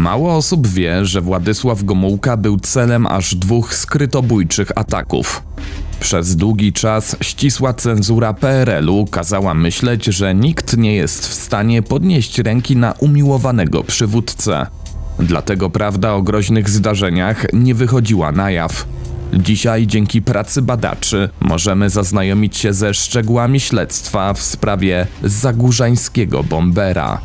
Mało osób wie, że Władysław Gomułka był celem aż dwóch skrytobójczych ataków. Przez długi czas ścisła cenzura PRL-u kazała myśleć, że nikt nie jest w stanie podnieść ręki na umiłowanego przywódcę. Dlatego prawda o groźnych zdarzeniach nie wychodziła na jaw. Dzisiaj dzięki pracy badaczy możemy zaznajomić się ze szczegółami śledztwa w sprawie zagórzańskiego bombera.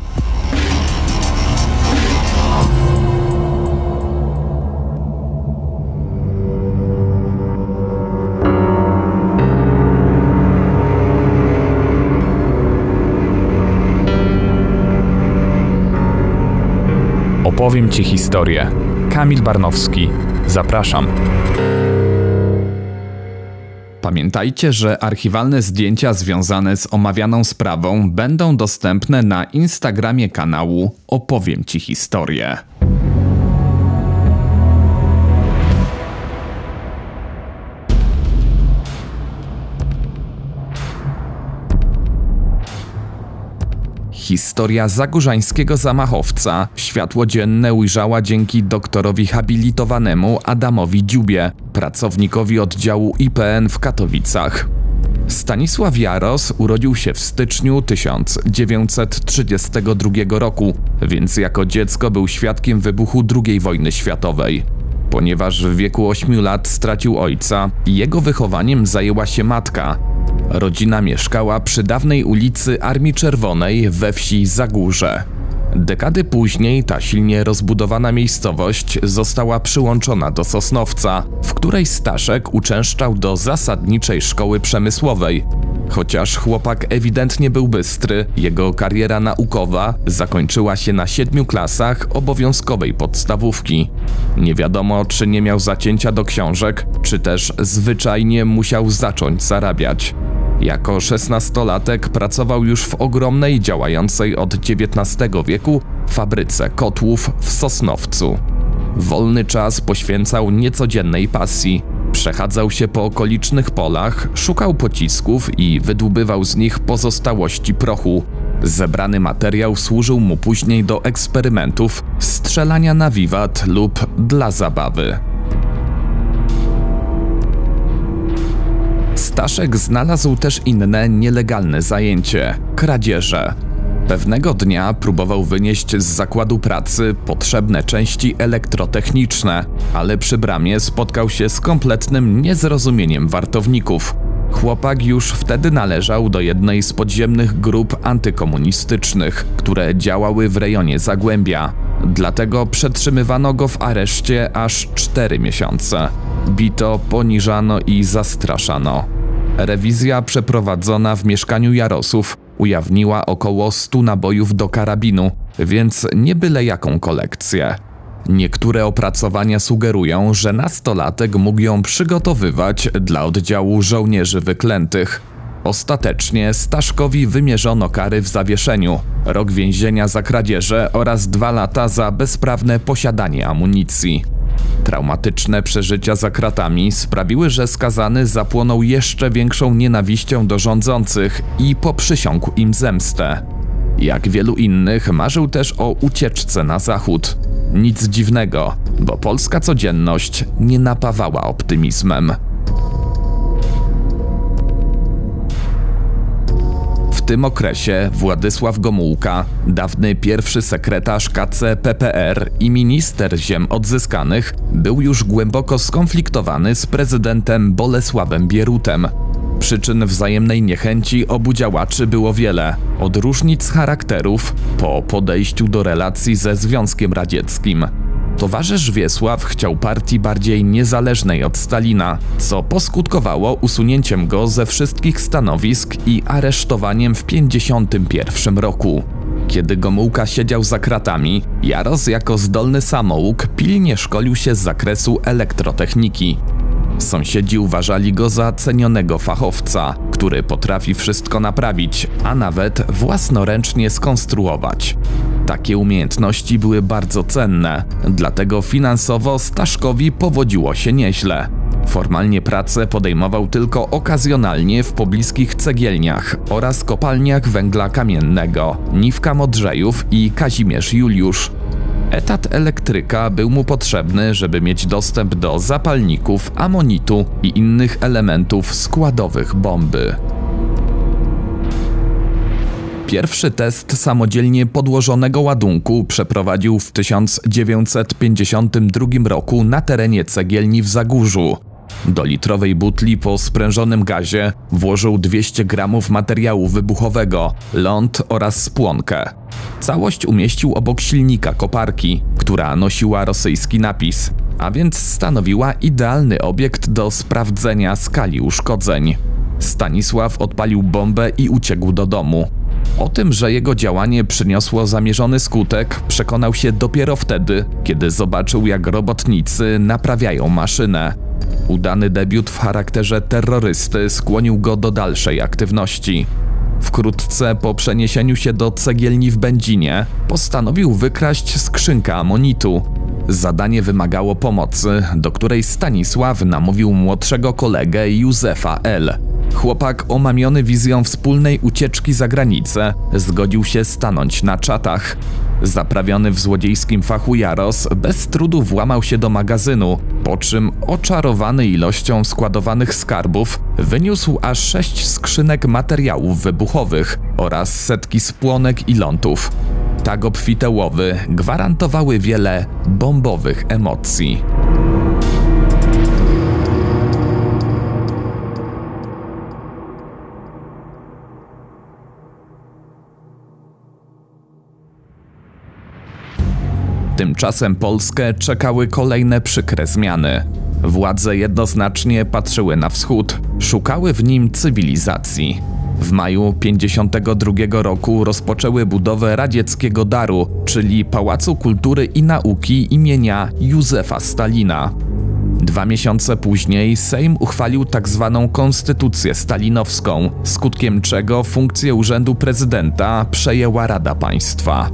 Opowiem Ci historię. Kamil Barnowski. Zapraszam. Pamiętajcie, że archiwalne zdjęcia związane z omawianą sprawą będą dostępne na Instagramie kanału Opowiem Ci historię. Historia zagórzańskiego zamachowca światło dzienne ujrzała dzięki doktorowi habilitowanemu Adamowi Dziubie, pracownikowi oddziału IPN w Katowicach. Stanisław Jaros urodził się w styczniu 1932 roku, więc jako dziecko był świadkiem wybuchu II wojny światowej. Ponieważ w wieku 8 lat stracił ojca, jego wychowaniem zajęła się matka, Rodzina mieszkała przy dawnej ulicy Armii Czerwonej we wsi Zagórze. Dekady później ta silnie rozbudowana miejscowość została przyłączona do Sosnowca, w której Staszek uczęszczał do zasadniczej szkoły przemysłowej. Chociaż chłopak ewidentnie był bystry, jego kariera naukowa zakończyła się na siedmiu klasach obowiązkowej podstawówki. Nie wiadomo, czy nie miał zacięcia do książek, czy też zwyczajnie musiał zacząć zarabiać. Jako szesnastolatek pracował już w ogromnej, działającej od XIX wieku fabryce kotłów w Sosnowcu. Wolny czas poświęcał niecodziennej pasji. Przechadzał się po okolicznych polach, szukał pocisków i wydłubywał z nich pozostałości prochu. Zebrany materiał służył mu później do eksperymentów, strzelania na wiwat lub dla zabawy. Staszek znalazł też inne nielegalne zajęcie kradzieże. Pewnego dnia próbował wynieść z zakładu pracy potrzebne części elektrotechniczne, ale przy bramie spotkał się z kompletnym niezrozumieniem wartowników. Chłopak już wtedy należał do jednej z podziemnych grup antykomunistycznych, które działały w rejonie Zagłębia. Dlatego przetrzymywano go w areszcie aż 4 miesiące. Bito, poniżano i zastraszano. Rewizja przeprowadzona w mieszkaniu Jarosów ujawniła około 100 nabojów do karabinu, więc nie byle jaką kolekcję. Niektóre opracowania sugerują, że nastolatek mógł ją przygotowywać dla oddziału żołnierzy wyklętych. Ostatecznie Staszkowi wymierzono kary w zawieszeniu, rok więzienia za kradzieże oraz dwa lata za bezprawne posiadanie amunicji. Traumatyczne przeżycia za kratami sprawiły, że skazany zapłonął jeszcze większą nienawiścią do rządzących i poprzysiągł im zemstę. Jak wielu innych, marzył też o ucieczce na zachód. Nic dziwnego, bo polska codzienność nie napawała optymizmem. Tym okresie Władysław Gomułka, dawny pierwszy sekretarz KC PPR i minister ziem odzyskanych, był już głęboko skonfliktowany z prezydentem Bolesławem Bierutem. Przyczyn wzajemnej niechęci obu działaczy było wiele, od różnic charakterów po podejściu do relacji ze Związkiem Radzieckim. Towarzysz Wiesław chciał partii bardziej niezależnej od Stalina, co poskutkowało usunięciem go ze wszystkich stanowisk i aresztowaniem w 1951 roku. Kiedy Gomułka siedział za kratami, Jaros jako zdolny samouk pilnie szkolił się z zakresu elektrotechniki. Sąsiedzi uważali go za cenionego fachowca, który potrafi wszystko naprawić, a nawet własnoręcznie skonstruować. Takie umiejętności były bardzo cenne, dlatego finansowo Staszkowi powodziło się nieźle. Formalnie pracę podejmował tylko okazjonalnie w pobliskich cegielniach oraz kopalniach węgla kamiennego Niwka Modrzejów i Kazimierz Juliusz. Etat elektryka był mu potrzebny, żeby mieć dostęp do zapalników, amonitu i innych elementów składowych bomby. Pierwszy test samodzielnie podłożonego ładunku przeprowadził w 1952 roku na terenie cegielni w Zagórzu. Do litrowej butli po sprężonym gazie włożył 200 gramów materiału wybuchowego, ląd oraz spłonkę. Całość umieścił obok silnika koparki, która nosiła rosyjski napis, a więc stanowiła idealny obiekt do sprawdzenia skali uszkodzeń. Stanisław odpalił bombę i uciekł do domu. O tym, że jego działanie przyniosło zamierzony skutek, przekonał się dopiero wtedy, kiedy zobaczył, jak robotnicy naprawiają maszynę. Udany debiut w charakterze terrorysty skłonił go do dalszej aktywności. Wkrótce po przeniesieniu się do cegielni w Będzinie postanowił wykraść skrzynkę amonitu. Zadanie wymagało pomocy, do której Stanisław namówił młodszego kolegę Józefa L. Chłopak omamiony wizją wspólnej ucieczki za granicę zgodził się stanąć na czatach. Zaprawiony w złodziejskim fachu Jaros bez trudu włamał się do magazynu, po czym oczarowany ilością składowanych skarbów wyniósł aż sześć skrzynek materiałów wybuchowych oraz setki spłonek i lądów. Tak obfite łowy gwarantowały wiele bombowych emocji. Tymczasem Polskę czekały kolejne przykre zmiany. Władze jednoznacznie patrzyły na wschód, szukały w nim cywilizacji. W maju 52 roku rozpoczęły budowę radzieckiego daru, czyli Pałacu Kultury i Nauki imienia Józefa Stalina. Dwa miesiące później Sejm uchwalił tzw. Tak konstytucję stalinowską, skutkiem czego funkcję urzędu prezydenta przejęła Rada Państwa.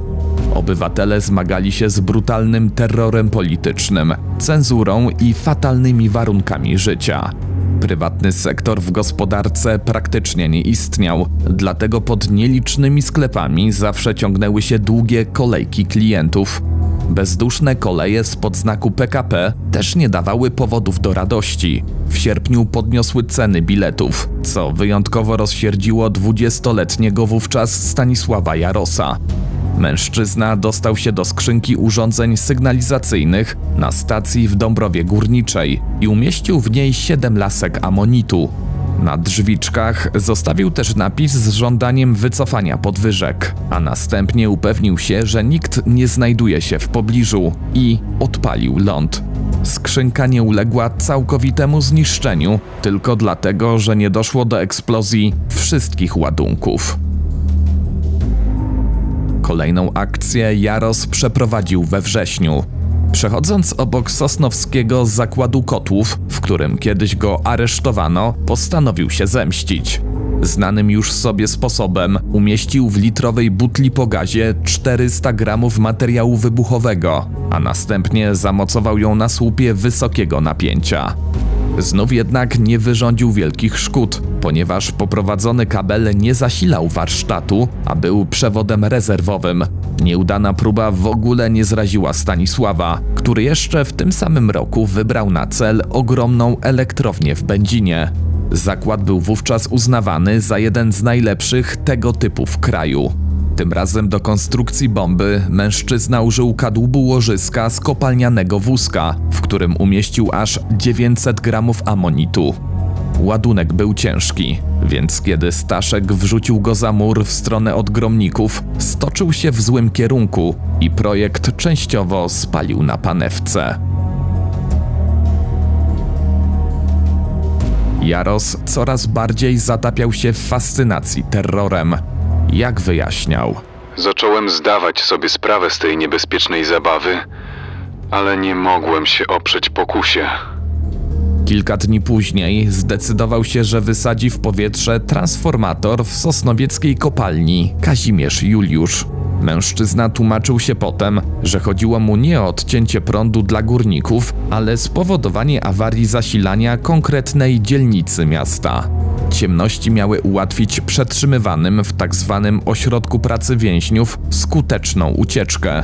Obywatele zmagali się z brutalnym terrorem politycznym, cenzurą i fatalnymi warunkami życia. Prywatny sektor w gospodarce praktycznie nie istniał, dlatego pod nielicznymi sklepami zawsze ciągnęły się długie kolejki klientów. Bezduszne koleje spod znaku PKP też nie dawały powodów do radości. W sierpniu podniosły ceny biletów, co wyjątkowo rozsierdziło dwudziestoletniego wówczas Stanisława Jarosa. Mężczyzna dostał się do skrzynki urządzeń sygnalizacyjnych na stacji w Dąbrowie Górniczej i umieścił w niej siedem lasek amonitu. Na drzwiczkach zostawił też napis z żądaniem wycofania podwyżek, a następnie upewnił się, że nikt nie znajduje się w pobliżu i odpalił ląd. Skrzynka nie uległa całkowitemu zniszczeniu, tylko dlatego, że nie doszło do eksplozji wszystkich ładunków. Kolejną akcję Jaros przeprowadził we wrześniu. Przechodząc obok Sosnowskiego zakładu kotłów, w którym kiedyś go aresztowano, postanowił się zemścić. Znanym już sobie sposobem umieścił w litrowej butli po gazie 400 gramów materiału wybuchowego, a następnie zamocował ją na słupie wysokiego napięcia. Znów jednak nie wyrządził wielkich szkód, ponieważ poprowadzony kabel nie zasilał warsztatu, a był przewodem rezerwowym. Nieudana próba w ogóle nie zraziła Stanisława, który jeszcze w tym samym roku wybrał na cel ogromną elektrownię w Będzinie. Zakład był wówczas uznawany za jeden z najlepszych tego typu w kraju. Tym razem do konstrukcji bomby mężczyzna użył kadłubu łożyska z kopalnianego wózka, w którym umieścił aż 900 gramów amonitu. Ładunek był ciężki, więc kiedy Staszek wrzucił go za mur w stronę odgromników, stoczył się w złym kierunku i projekt częściowo spalił na panewce. Jaros coraz bardziej zatapiał się w fascynacji terrorem. Jak wyjaśniał? Zacząłem zdawać sobie sprawę z tej niebezpiecznej zabawy, ale nie mogłem się oprzeć pokusie. Kilka dni później zdecydował się, że wysadzi w powietrze transformator w sosnowieckiej kopalni Kazimierz Juliusz. Mężczyzna tłumaczył się potem, że chodziło mu nie o odcięcie prądu dla górników, ale spowodowanie awarii zasilania konkretnej dzielnicy miasta. Ciemności miały ułatwić przetrzymywanym w tzw. Tak ośrodku pracy więźniów skuteczną ucieczkę.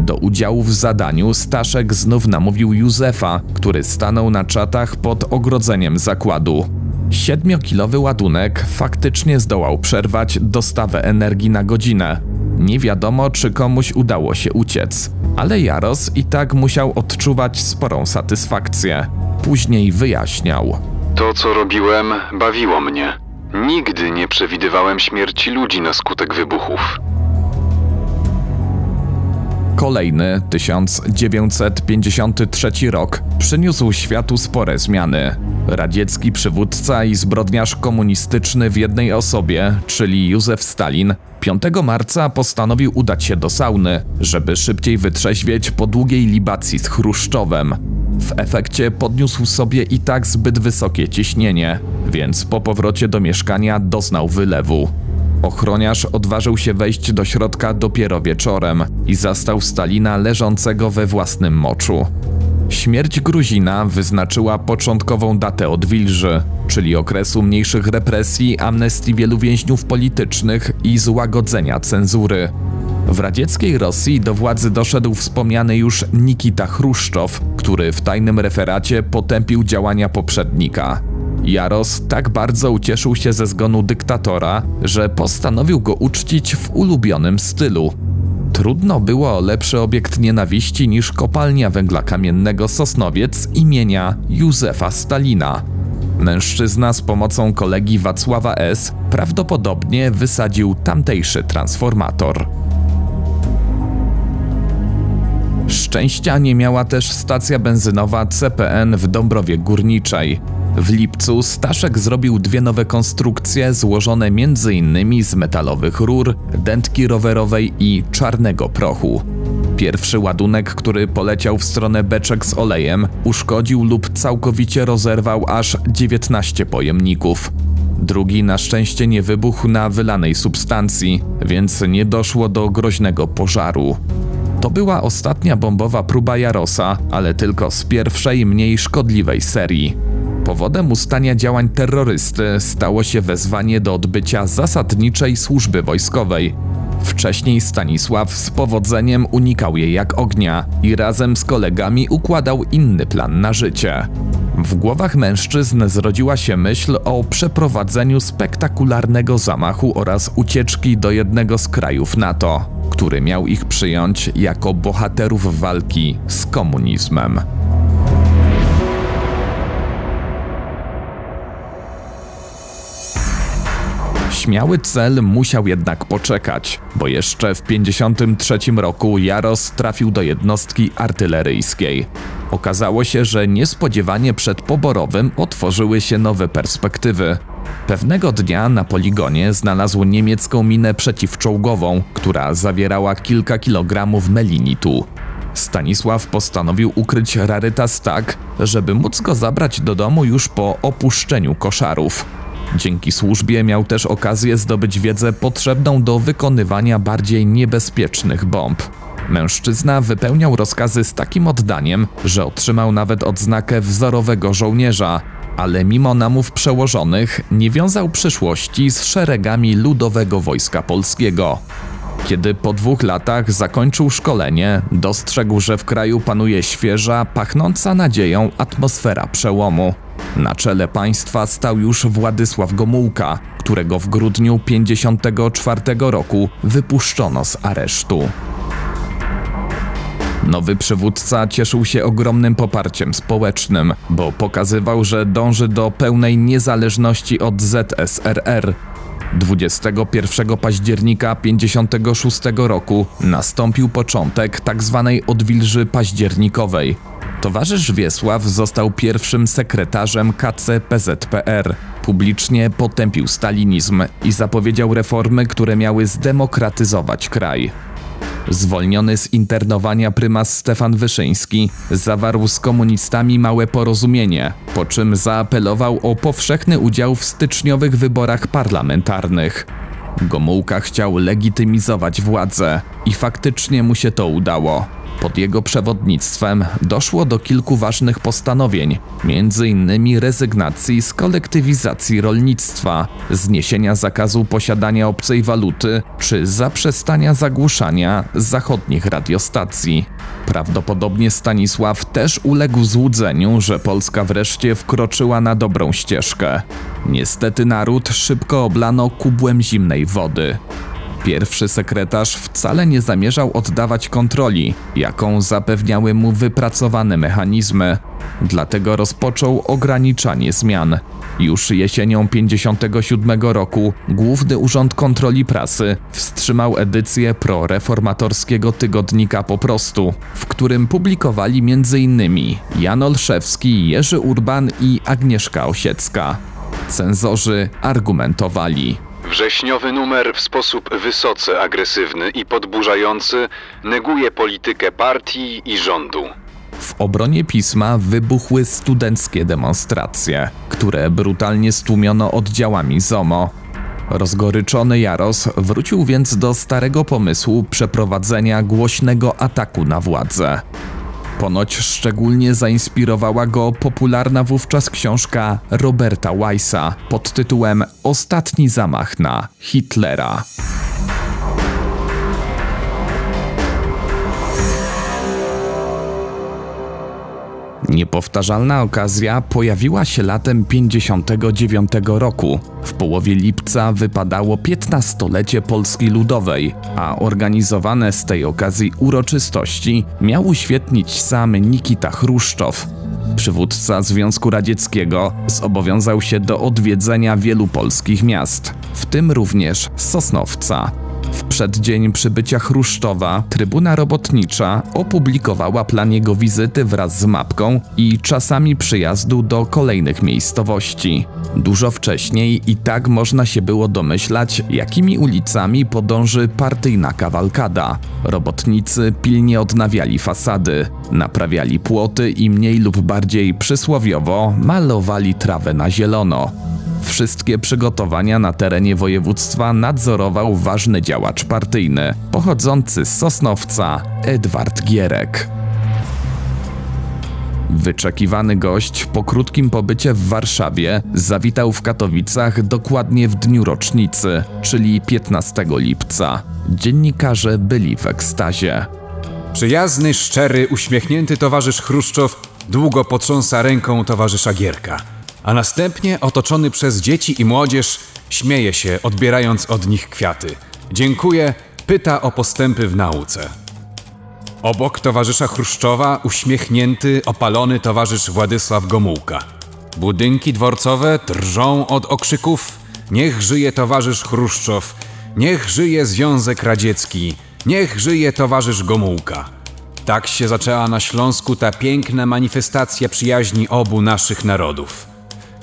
Do udziału w zadaniu Staszek znów namówił Józefa, który stanął na czatach pod ogrodzeniem zakładu. Siedmiokilowy ładunek faktycznie zdołał przerwać dostawę energii na godzinę. Nie wiadomo, czy komuś udało się uciec, ale Jaros i tak musiał odczuwać sporą satysfakcję. Później wyjaśniał. To, co robiłem, bawiło mnie. Nigdy nie przewidywałem śmierci ludzi na skutek wybuchów. Kolejny 1953 rok przyniósł światu spore zmiany. Radziecki przywódca i zbrodniarz komunistyczny w jednej osobie, czyli Józef Stalin, 5 marca postanowił udać się do sauny, żeby szybciej wytrzeźwieć po długiej libacji z Chruszczowem. W efekcie podniósł sobie i tak zbyt wysokie ciśnienie, więc po powrocie do mieszkania doznał wylewu. Ochroniarz odważył się wejść do środka dopiero wieczorem i zastał Stalina leżącego we własnym moczu. Śmierć Gruzina wyznaczyła początkową datę odwilży, czyli okresu mniejszych represji, amnestii wielu więźniów politycznych i złagodzenia cenzury. W radzieckiej Rosji do władzy doszedł wspomniany już Nikita Chruszczow, który w tajnym referacie potępił działania poprzednika. Jaros tak bardzo ucieszył się ze zgonu dyktatora, że postanowił go uczcić w ulubionym stylu. Trudno było o lepszy obiekt nienawiści niż kopalnia węgla kamiennego Sosnowiec imienia Józefa Stalina. Mężczyzna z pomocą kolegi Wacława S. prawdopodobnie wysadził tamtejszy transformator. Szczęścia nie miała też stacja benzynowa CPN w Dąbrowie Górniczej. W lipcu Staszek zrobił dwie nowe konstrukcje złożone m.in. z metalowych rur, dętki rowerowej i czarnego prochu. Pierwszy ładunek, który poleciał w stronę beczek z olejem, uszkodził lub całkowicie rozerwał aż 19 pojemników. Drugi na szczęście nie wybuchł na wylanej substancji, więc nie doszło do groźnego pożaru. To była ostatnia bombowa próba Jarosa, ale tylko z pierwszej, mniej szkodliwej serii. Powodem ustania działań terrorysty stało się wezwanie do odbycia zasadniczej służby wojskowej. Wcześniej Stanisław z powodzeniem unikał jej jak ognia i razem z kolegami układał inny plan na życie. W głowach mężczyzn zrodziła się myśl o przeprowadzeniu spektakularnego zamachu oraz ucieczki do jednego z krajów NATO, który miał ich przyjąć jako bohaterów walki z komunizmem. Śmiały cel musiał jednak poczekać, bo jeszcze w 1953 roku Jaros trafił do jednostki artyleryjskiej. Okazało się, że niespodziewanie przed poborowym otworzyły się nowe perspektywy. Pewnego dnia na poligonie znalazł niemiecką minę przeciwczołgową, która zawierała kilka kilogramów melinitu. Stanisław postanowił ukryć rarytas tak, żeby móc go zabrać do domu już po opuszczeniu koszarów. Dzięki służbie miał też okazję zdobyć wiedzę potrzebną do wykonywania bardziej niebezpiecznych bomb. Mężczyzna wypełniał rozkazy z takim oddaniem, że otrzymał nawet odznakę wzorowego żołnierza, ale mimo namów przełożonych nie wiązał przyszłości z szeregami Ludowego Wojska Polskiego. Kiedy po dwóch latach zakończył szkolenie, dostrzegł, że w kraju panuje świeża, pachnąca nadzieją atmosfera przełomu. Na czele państwa stał już Władysław Gomułka, którego w grudniu 1954 roku wypuszczono z aresztu. Nowy przywódca cieszył się ogromnym poparciem społecznym, bo pokazywał, że dąży do pełnej niezależności od ZSRR. 21 października 1956 roku nastąpił początek tzw. Tak odwilży październikowej, Towarzysz Wiesław został pierwszym sekretarzem KCPZPR. Publicznie potępił stalinizm i zapowiedział reformy, które miały zdemokratyzować kraj. Zwolniony z internowania prymas Stefan Wyszyński zawarł z komunistami małe porozumienie, po czym zaapelował o powszechny udział w styczniowych wyborach parlamentarnych. Gomułka chciał legitymizować władzę i faktycznie mu się to udało. Pod jego przewodnictwem doszło do kilku ważnych postanowień, m.in. rezygnacji z kolektywizacji rolnictwa, zniesienia zakazu posiadania obcej waluty czy zaprzestania zagłuszania zachodnich radiostacji. Prawdopodobnie Stanisław też uległ złudzeniu, że Polska wreszcie wkroczyła na dobrą ścieżkę. Niestety naród szybko oblano kubłem zimnej wody. Pierwszy sekretarz wcale nie zamierzał oddawać kontroli, jaką zapewniały mu wypracowane mechanizmy. Dlatego rozpoczął ograniczanie zmian. Już jesienią 57 roku Główny Urząd Kontroli Prasy wstrzymał edycję proreformatorskiego tygodnika Po prostu, w którym publikowali m.in. Jan Olszewski, Jerzy Urban i Agnieszka Osiecka. Cenzorzy argumentowali. Wrześniowy numer w sposób wysoce agresywny i podburzający neguje politykę partii i rządu. W obronie pisma wybuchły studenckie demonstracje, które brutalnie stłumiono oddziałami ZOMO. Rozgoryczony Jaros wrócił więc do starego pomysłu przeprowadzenia głośnego ataku na władzę. Ponoć szczególnie zainspirowała go popularna wówczas książka Roberta Weissa pod tytułem Ostatni zamach na Hitlera. Niepowtarzalna okazja pojawiła się latem 59 roku. W połowie lipca wypadało 15-lecie Polski Ludowej, a organizowane z tej okazji uroczystości miał uświetnić sam Nikita Chruszczow. Przywódca Związku Radzieckiego zobowiązał się do odwiedzenia wielu polskich miast, w tym również Sosnowca. W przeddzień przybycia Chruszczowa Trybuna Robotnicza opublikowała plan jego wizyty wraz z mapką i czasami przyjazdu do kolejnych miejscowości. Dużo wcześniej i tak można się było domyślać, jakimi ulicami podąży partyjna kawalkada. Robotnicy pilnie odnawiali fasady, naprawiali płoty i mniej lub bardziej przysłowiowo malowali trawę na zielono. Wszystkie przygotowania na terenie województwa nadzorował ważny działacz partyjny, pochodzący z Sosnowca, Edward Gierek. Wyczekiwany gość po krótkim pobycie w Warszawie zawitał w Katowicach dokładnie w dniu rocznicy, czyli 15 lipca. Dziennikarze byli w ekstazie. Przyjazny, szczery, uśmiechnięty towarzysz Chruszczow długo potrząsa ręką towarzysza Gierka a następnie otoczony przez dzieci i młodzież śmieje się, odbierając od nich kwiaty. Dziękuję, pyta o postępy w nauce. Obok towarzysza Chruszczowa uśmiechnięty, opalony towarzysz Władysław Gomułka. Budynki dworcowe drżą od okrzyków Niech żyje towarzysz Chruszczow, niech żyje Związek Radziecki, niech żyje towarzysz Gomułka. Tak się zaczęła na Śląsku ta piękna manifestacja przyjaźni obu naszych narodów.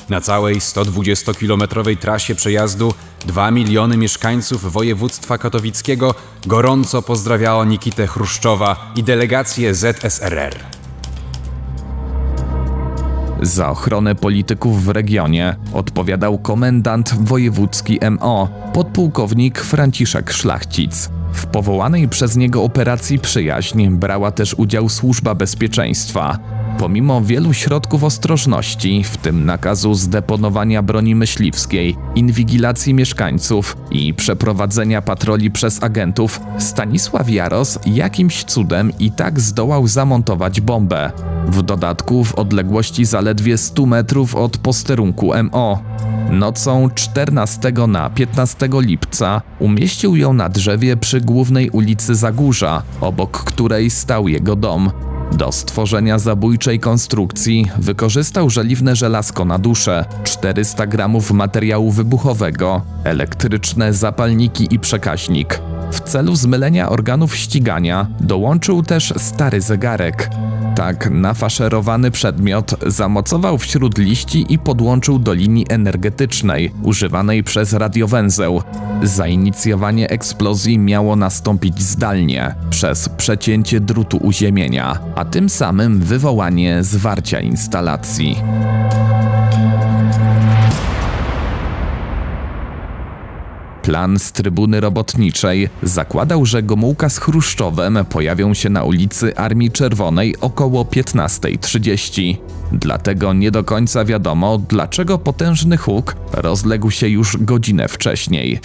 Na całej 120-kilometrowej trasie przejazdu 2 miliony mieszkańców województwa katowickiego gorąco pozdrawiało Nikitę Chruszczowa i delegację ZSRR. Za ochronę polityków w regionie odpowiadał komendant wojewódzki MO, podpułkownik Franciszek Szlachcic. W powołanej przez niego operacji Przyjaźń brała też udział Służba Bezpieczeństwa. Pomimo wielu środków ostrożności, w tym nakazu zdeponowania broni myśliwskiej, inwigilacji mieszkańców i przeprowadzenia patroli przez agentów, Stanisław Jaros jakimś cudem i tak zdołał zamontować bombę. W dodatku w odległości zaledwie 100 metrów od posterunku MO. Nocą 14 na 15 lipca umieścił ją na drzewie przy głównej ulicy Zagórza, obok której stał jego dom. Do stworzenia zabójczej konstrukcji wykorzystał żeliwne żelazko na duszę, 400 gramów materiału wybuchowego, elektryczne zapalniki i przekaźnik. W celu zmylenia organów ścigania dołączył też stary zegarek. Tak nafaszerowany przedmiot zamocował wśród liści i podłączył do linii energetycznej używanej przez radiowęzeł. Zainicjowanie eksplozji miało nastąpić zdalnie przez przecięcie drutu uziemienia, a tym samym wywołanie zwarcia instalacji. Plan z trybuny robotniczej zakładał, że Gomułka z Chruszczowem pojawią się na ulicy Armii Czerwonej około 15.30. Dlatego nie do końca wiadomo, dlaczego potężny huk rozległ się już godzinę wcześniej.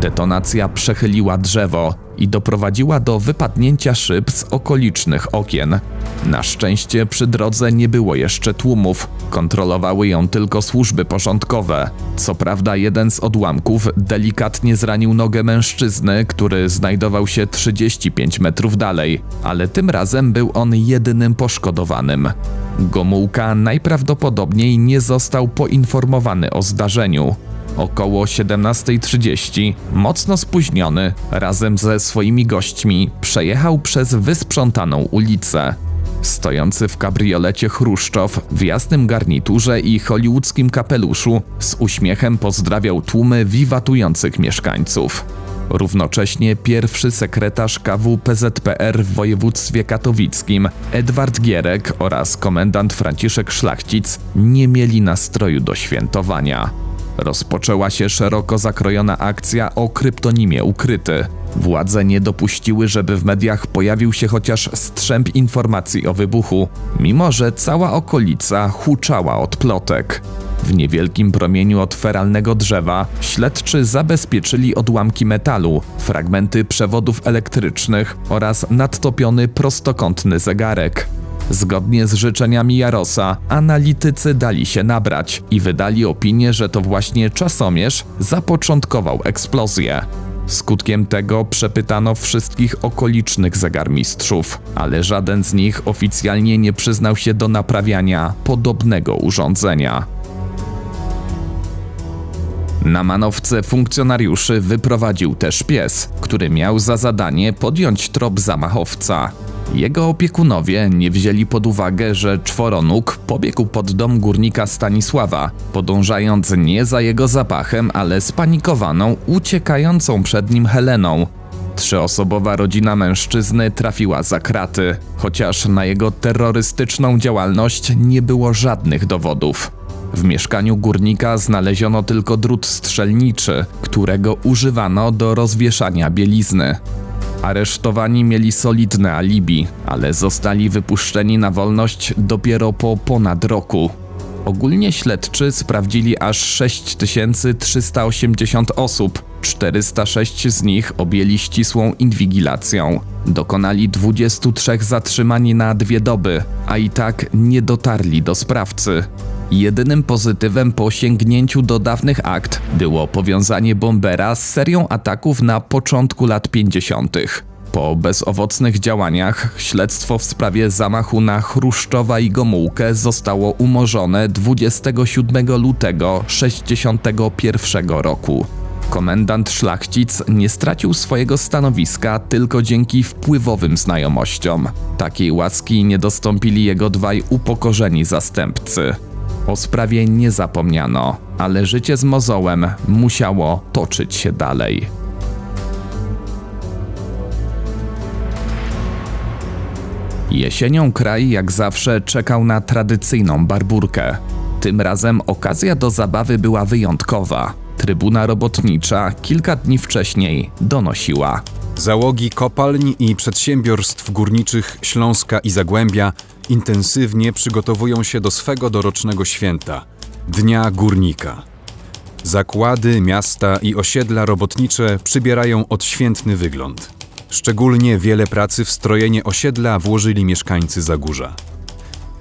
Detonacja przechyliła drzewo i doprowadziła do wypadnięcia szyb z okolicznych okien. Na szczęście przy drodze nie było jeszcze tłumów, kontrolowały ją tylko służby porządkowe. Co prawda, jeden z odłamków delikatnie zranił nogę mężczyzny, który znajdował się 35 metrów dalej, ale tym razem był on jedynym poszkodowanym. Gomułka najprawdopodobniej nie został poinformowany o zdarzeniu. Około 17.30, mocno spóźniony, razem ze swoimi gośćmi przejechał przez wysprzątaną ulicę. Stojący w kabriolecie Chruszczow w jasnym garniturze i hollywoodzkim kapeluszu z uśmiechem pozdrawiał tłumy wiwatujących mieszkańców. Równocześnie pierwszy sekretarz KW PZPR w województwie katowickim Edward Gierek oraz komendant Franciszek Szlachcic nie mieli nastroju do świętowania. Rozpoczęła się szeroko zakrojona akcja o kryptonimie Ukryty. Władze nie dopuściły, żeby w mediach pojawił się chociaż strzęp informacji o wybuchu, mimo że cała okolica huczała od plotek. W niewielkim promieniu od feralnego drzewa śledczy zabezpieczyli odłamki metalu, fragmenty przewodów elektrycznych oraz nadtopiony prostokątny zegarek. Zgodnie z życzeniami Jarosa, analitycy dali się nabrać i wydali opinię, że to właśnie czasomierz zapoczątkował eksplozję. Skutkiem tego przepytano wszystkich okolicznych zegarmistrzów, ale żaden z nich oficjalnie nie przyznał się do naprawiania podobnego urządzenia. Na manowce funkcjonariuszy wyprowadził też pies, który miał za zadanie podjąć trop zamachowca. Jego opiekunowie nie wzięli pod uwagę, że czworonóg pobiegł pod dom górnika Stanisława, podążając nie za jego zapachem, ale spanikowaną, uciekającą przed nim Heleną. Trzyosobowa rodzina mężczyzny trafiła za kraty, chociaż na jego terrorystyczną działalność nie było żadnych dowodów. W mieszkaniu górnika znaleziono tylko drut strzelniczy, którego używano do rozwieszania bielizny. Aresztowani mieli solidne alibi, ale zostali wypuszczeni na wolność dopiero po ponad roku. Ogólnie śledczy sprawdzili aż 6380 osób, 406 z nich objęli ścisłą inwigilacją. Dokonali 23 zatrzymań na dwie doby, a i tak nie dotarli do sprawcy. Jedynym pozytywem po sięgnięciu do dawnych akt było powiązanie Bombera z serią ataków na początku lat 50. Po bezowocnych działaniach śledztwo w sprawie zamachu na Chruszczowa i Gomułkę zostało umorzone 27 lutego 61 roku. Komendant Szlachcic nie stracił swojego stanowiska tylko dzięki wpływowym znajomościom. Takiej łaski nie dostąpili jego dwaj upokorzeni zastępcy. O sprawie nie zapomniano, ale życie z mozołem musiało toczyć się dalej. Jesienią kraj jak zawsze czekał na tradycyjną barburkę. Tym razem okazja do zabawy była wyjątkowa. Trybuna robotnicza kilka dni wcześniej donosiła. Załogi kopalń i przedsiębiorstw górniczych Śląska i Zagłębia intensywnie przygotowują się do swego dorocznego święta Dnia Górnika. Zakłady, miasta i osiedla robotnicze przybierają odświętny wygląd. Szczególnie wiele pracy w strojenie osiedla włożyli mieszkańcy Zagórza.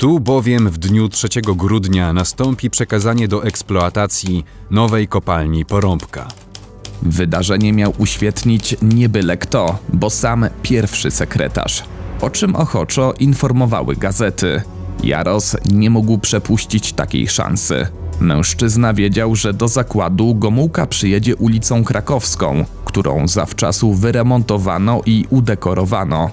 Tu bowiem w dniu 3 grudnia nastąpi przekazanie do eksploatacji nowej kopalni Porąbka. Wydarzenie miał uświetnić nie byle kto, bo sam pierwszy sekretarz, o czym ochoczo informowały gazety. Jaros nie mógł przepuścić takiej szansy. Mężczyzna wiedział, że do zakładu Gomułka przyjedzie ulicą Krakowską, którą zawczasu wyremontowano i udekorowano.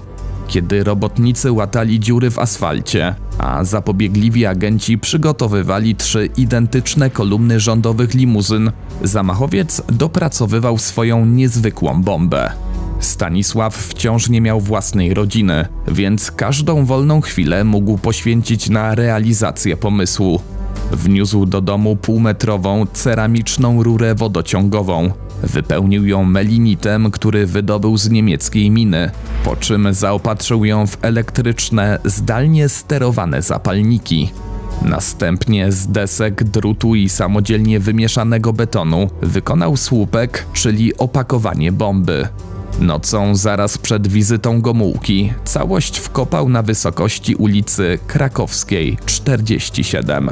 Kiedy robotnicy łatali dziury w asfalcie, a zapobiegliwi agenci przygotowywali trzy identyczne kolumny rządowych limuzyn, zamachowiec dopracowywał swoją niezwykłą bombę. Stanisław wciąż nie miał własnej rodziny, więc każdą wolną chwilę mógł poświęcić na realizację pomysłu. Wniósł do domu półmetrową ceramiczną rurę wodociągową. Wypełnił ją melinitem, który wydobył z niemieckiej miny, po czym zaopatrzył ją w elektryczne, zdalnie sterowane zapalniki. Następnie z desek, drutu i samodzielnie wymieszanego betonu wykonał słupek, czyli opakowanie bomby. Nocą zaraz przed wizytą Gomułki całość wkopał na wysokości ulicy Krakowskiej 47.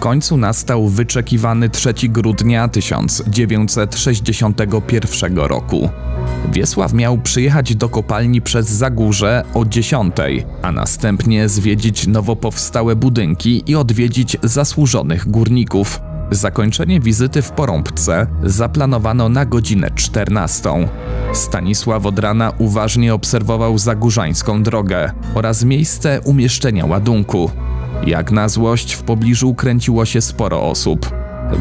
końcu nastał wyczekiwany 3 grudnia 1961 roku. Wiesław miał przyjechać do kopalni przez Zagórze o 10, a następnie zwiedzić nowo powstałe budynki i odwiedzić zasłużonych górników. Zakończenie wizyty w Porąbce zaplanowano na godzinę 14. Stanisław od rana uważnie obserwował zagórzańską drogę oraz miejsce umieszczenia ładunku. Jak na złość w pobliżu kręciło się sporo osób,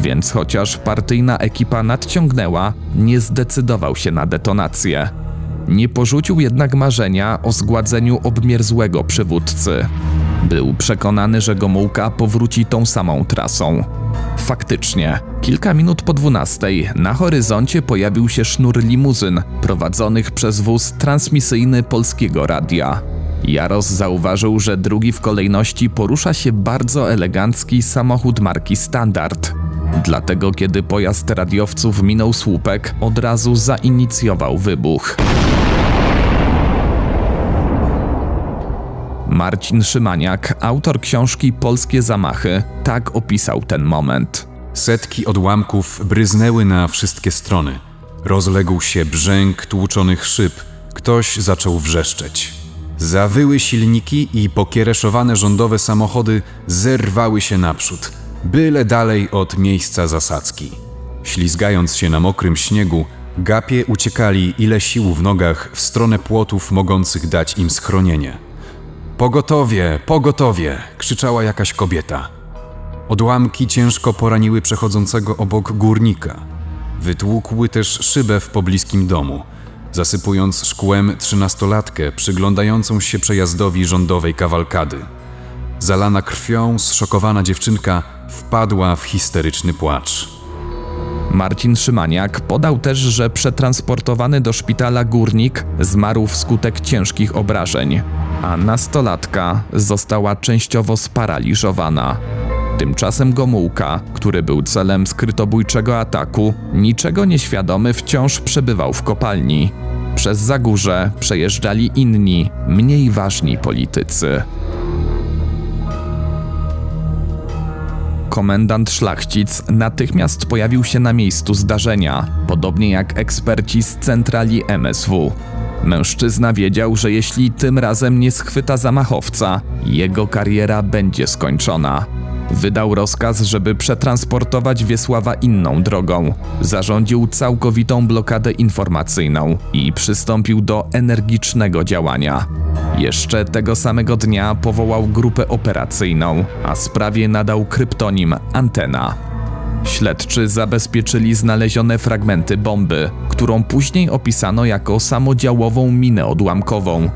więc chociaż partyjna ekipa nadciągnęła, nie zdecydował się na detonację. Nie porzucił jednak marzenia o zgładzeniu obmierzłego przywódcy. Był przekonany, że Gomułka powróci tą samą trasą. Faktycznie, kilka minut po dwunastej na horyzoncie pojawił się sznur limuzyn prowadzonych przez wóz transmisyjny Polskiego Radia. Jaros zauważył, że drugi w kolejności porusza się bardzo elegancki samochód marki Standard. Dlatego kiedy pojazd radiowców minął słupek, od razu zainicjował wybuch. Marcin Szymaniak, autor książki Polskie Zamachy, tak opisał ten moment. Setki odłamków bryznęły na wszystkie strony. Rozległ się brzęk tłuczonych szyb. Ktoś zaczął wrzeszczeć. Zawyły silniki i pokiereszowane rządowe samochody zerwały się naprzód, byle dalej od miejsca zasadzki. Ślizgając się na mokrym śniegu, gapie uciekali ile sił w nogach w stronę płotów mogących dać im schronienie. Pogotowie, pogotowie! krzyczała jakaś kobieta. Odłamki ciężko poraniły przechodzącego obok górnika. Wytłukły też szybę w pobliskim domu, zasypując szkłem trzynastolatkę przyglądającą się przejazdowi rządowej kawalkady. Zalana krwią, zszokowana dziewczynka wpadła w histeryczny płacz. Marcin Szymaniak podał też, że przetransportowany do szpitala górnik zmarł wskutek ciężkich obrażeń, a nastolatka została częściowo sparaliżowana. Tymczasem Gomułka, który był celem skrytobójczego ataku, niczego nieświadomy wciąż przebywał w kopalni. Przez Zagórze przejeżdżali inni, mniej ważni politycy. Komendant Szlachcic natychmiast pojawił się na miejscu zdarzenia, podobnie jak eksperci z centrali MSW. Mężczyzna wiedział, że jeśli tym razem nie schwyta zamachowca, jego kariera będzie skończona. Wydał rozkaz, żeby przetransportować Wiesława inną drogą. Zarządził całkowitą blokadę informacyjną i przystąpił do energicznego działania. Jeszcze tego samego dnia powołał grupę operacyjną, a sprawie nadał kryptonim Antena. Śledczy zabezpieczyli znalezione fragmenty bomby, którą później opisano jako samodziałową minę odłamkową.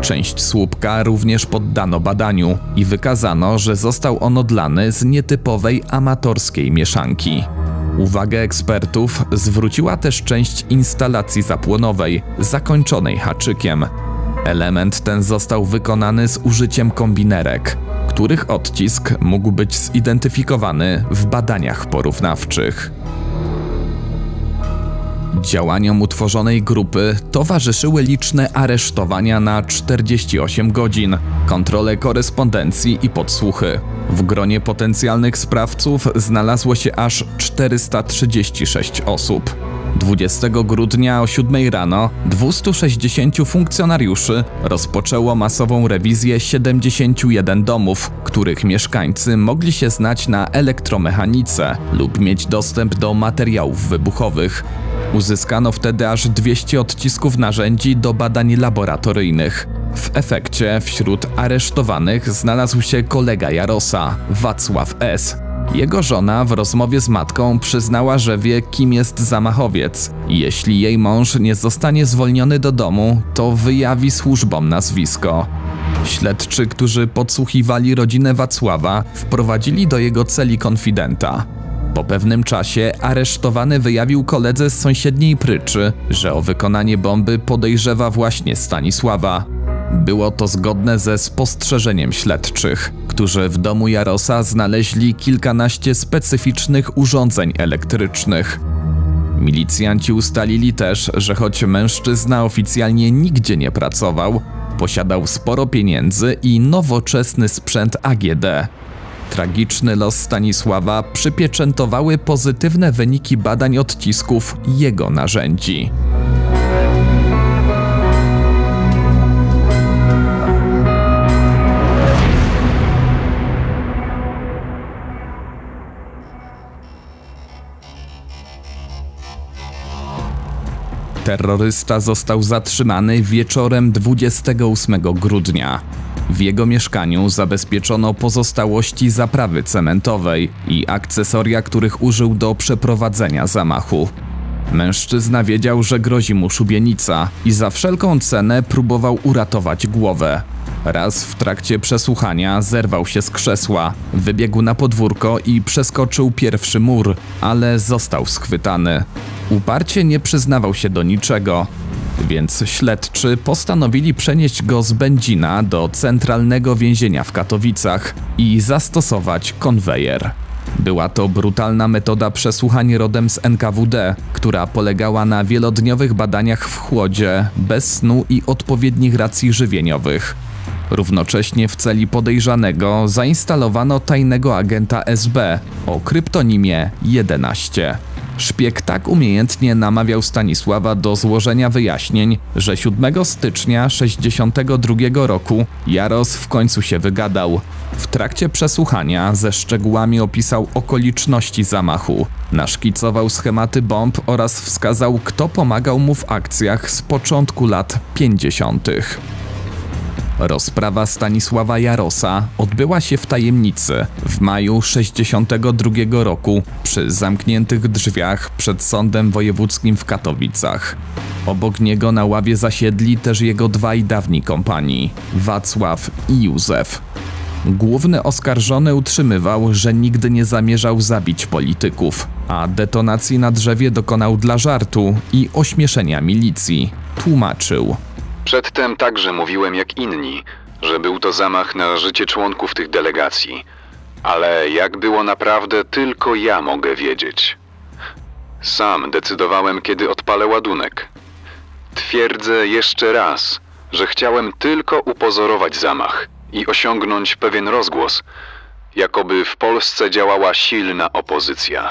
Część słupka również poddano badaniu i wykazano, że został on odlany z nietypowej amatorskiej mieszanki. Uwagę ekspertów zwróciła też część instalacji zapłonowej, zakończonej haczykiem. Element ten został wykonany z użyciem kombinerek, których odcisk mógł być zidentyfikowany w badaniach porównawczych. Działaniom utworzonej grupy towarzyszyły liczne aresztowania na 48 godzin, kontrole korespondencji i podsłuchy. W gronie potencjalnych sprawców znalazło się aż 436 osób. 20 grudnia o 7 rano 260 funkcjonariuszy rozpoczęło masową rewizję 71 domów, których mieszkańcy mogli się znać na elektromechanice lub mieć dostęp do materiałów wybuchowych. Uzyskano wtedy aż 200 odcisków narzędzi do badań laboratoryjnych. W efekcie wśród aresztowanych znalazł się kolega Jarosa, Wacław S., Jego żona w rozmowie z matką przyznała, że wie, kim jest zamachowiec. Jeśli jej mąż nie zostanie zwolniony do domu, to wyjawi służbom nazwisko. Śledczy, którzy podsłuchiwali rodzinę Wacława, wprowadzili do jego celi konfidenta. Po pewnym czasie aresztowany wyjawił koledze z sąsiedniej pryczy, że o wykonanie bomby podejrzewa właśnie Stanisława. Było to zgodne ze spostrzeżeniem śledczych, którzy w domu Jarosa znaleźli kilkanaście specyficznych urządzeń elektrycznych. Milicjanci ustalili też, że choć mężczyzna oficjalnie nigdzie nie pracował, posiadał sporo pieniędzy i nowoczesny sprzęt AGD. Tragiczny los Stanisława przypieczętowały pozytywne wyniki badań odcisków jego narzędzi. Terrorysta został zatrzymany wieczorem 28 grudnia. W jego mieszkaniu zabezpieczono pozostałości zaprawy cementowej i akcesoria, których użył do przeprowadzenia zamachu. Mężczyzna wiedział, że grozi mu szubienica i za wszelką cenę próbował uratować głowę. Raz w trakcie przesłuchania zerwał się z krzesła, wybiegł na podwórko i przeskoczył pierwszy mur, ale został schwytany. Uparcie nie przyznawał się do niczego, więc śledczy postanowili przenieść go z Będzina do centralnego więzienia w Katowicach i zastosować konwejer. Była to brutalna metoda przesłuchań rodem z NKWD, która polegała na wielodniowych badaniach w chłodzie, bez snu i odpowiednich racji żywieniowych. Równocześnie w celi podejrzanego zainstalowano tajnego agenta SB o kryptonimie 11. Szpieg tak umiejętnie namawiał Stanisława do złożenia wyjaśnień, że 7 stycznia 62 roku Jaros w końcu się wygadał. W trakcie przesłuchania ze szczegółami opisał okoliczności zamachu, naszkicował schematy bomb oraz wskazał, kto pomagał mu w akcjach z początku lat 50. Rozprawa Stanisława Jarosa odbyła się w tajemnicy w maju 62 roku przy zamkniętych drzwiach przed Sądem Wojewódzkim w Katowicach. Obok niego na ławie zasiedli też jego dwaj dawni kompanii Wacław i Józef. Główny oskarżony utrzymywał, że nigdy nie zamierzał zabić polityków, a detonacji na drzewie dokonał dla żartu i ośmieszenia milicji. Tłumaczył. Przedtem także mówiłem jak inni, że był to zamach na życie członków tych delegacji. Ale jak było naprawdę, tylko ja mogę wiedzieć. Sam decydowałem, kiedy odpalę ładunek. Twierdzę jeszcze raz, że chciałem tylko upozorować zamach i osiągnąć pewien rozgłos, jakoby w Polsce działała silna opozycja.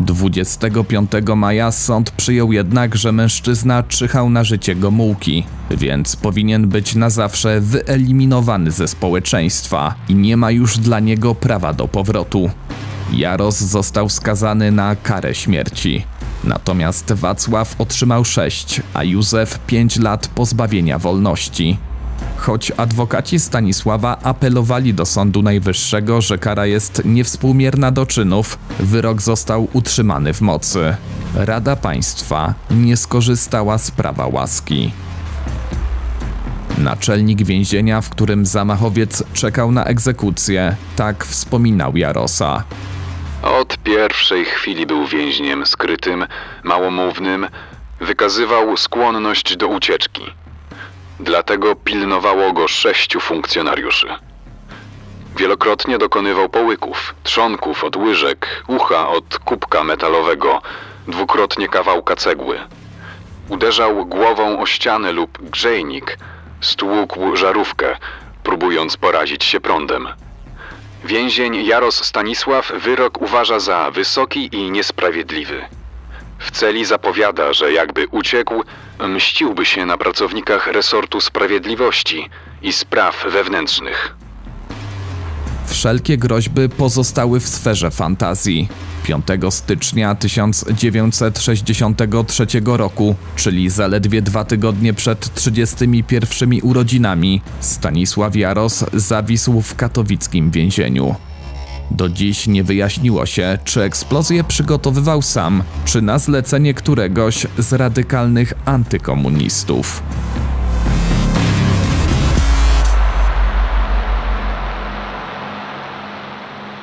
25 maja sąd przyjął jednak, że mężczyzna czyhał na życie Gomułki, więc powinien być na zawsze wyeliminowany ze społeczeństwa i nie ma już dla niego prawa do powrotu. Jaros został skazany na karę śmierci. Natomiast Wacław otrzymał 6, a Józef 5 lat pozbawienia wolności. Choć adwokaci Stanisława apelowali do Sądu Najwyższego, że kara jest niewspółmierna do czynów, wyrok został utrzymany w mocy. Rada Państwa nie skorzystała z prawa łaski. Naczelnik więzienia, w którym zamachowiec czekał na egzekucję, tak wspominał Jarosa. Od pierwszej chwili był więźniem skrytym, małomównym, wykazywał skłonność do ucieczki. Dlatego pilnowało go sześciu funkcjonariuszy. Wielokrotnie dokonywał połyków, trzonków od łyżek, ucha od kubka metalowego, dwukrotnie kawałka cegły. Uderzał głową o ścianę lub grzejnik, stłukł żarówkę, próbując porazić się prądem. Więzień Jaros Stanisław wyrok uważa za wysoki i niesprawiedliwy. W celi zapowiada, że jakby uciekł, mściłby się na pracownikach resortu sprawiedliwości i spraw wewnętrznych. Wszelkie groźby pozostały w sferze fantazji. 5 stycznia 1963 roku, czyli zaledwie dwa tygodnie przed 31 urodzinami, Stanisław Jaros zawisł w katowickim więzieniu. Do dziś nie wyjaśniło się, czy eksplozję przygotowywał sam, czy na zlecenie któregoś z radykalnych antykomunistów.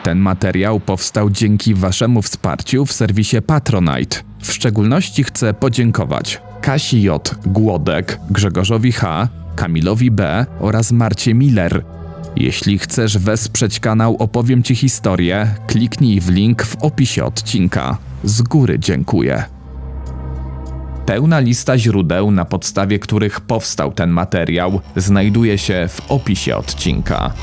Ten materiał powstał dzięki Waszemu wsparciu w serwisie Patronite. W szczególności chcę podziękować Kasi J. Głodek, Grzegorzowi H., Kamilowi B. oraz Marcie Miller. Jeśli chcesz wesprzeć kanał Opowiem Ci historię, kliknij w link w opisie odcinka. Z góry dziękuję. Pełna lista źródeł, na podstawie których powstał ten materiał, znajduje się w opisie odcinka.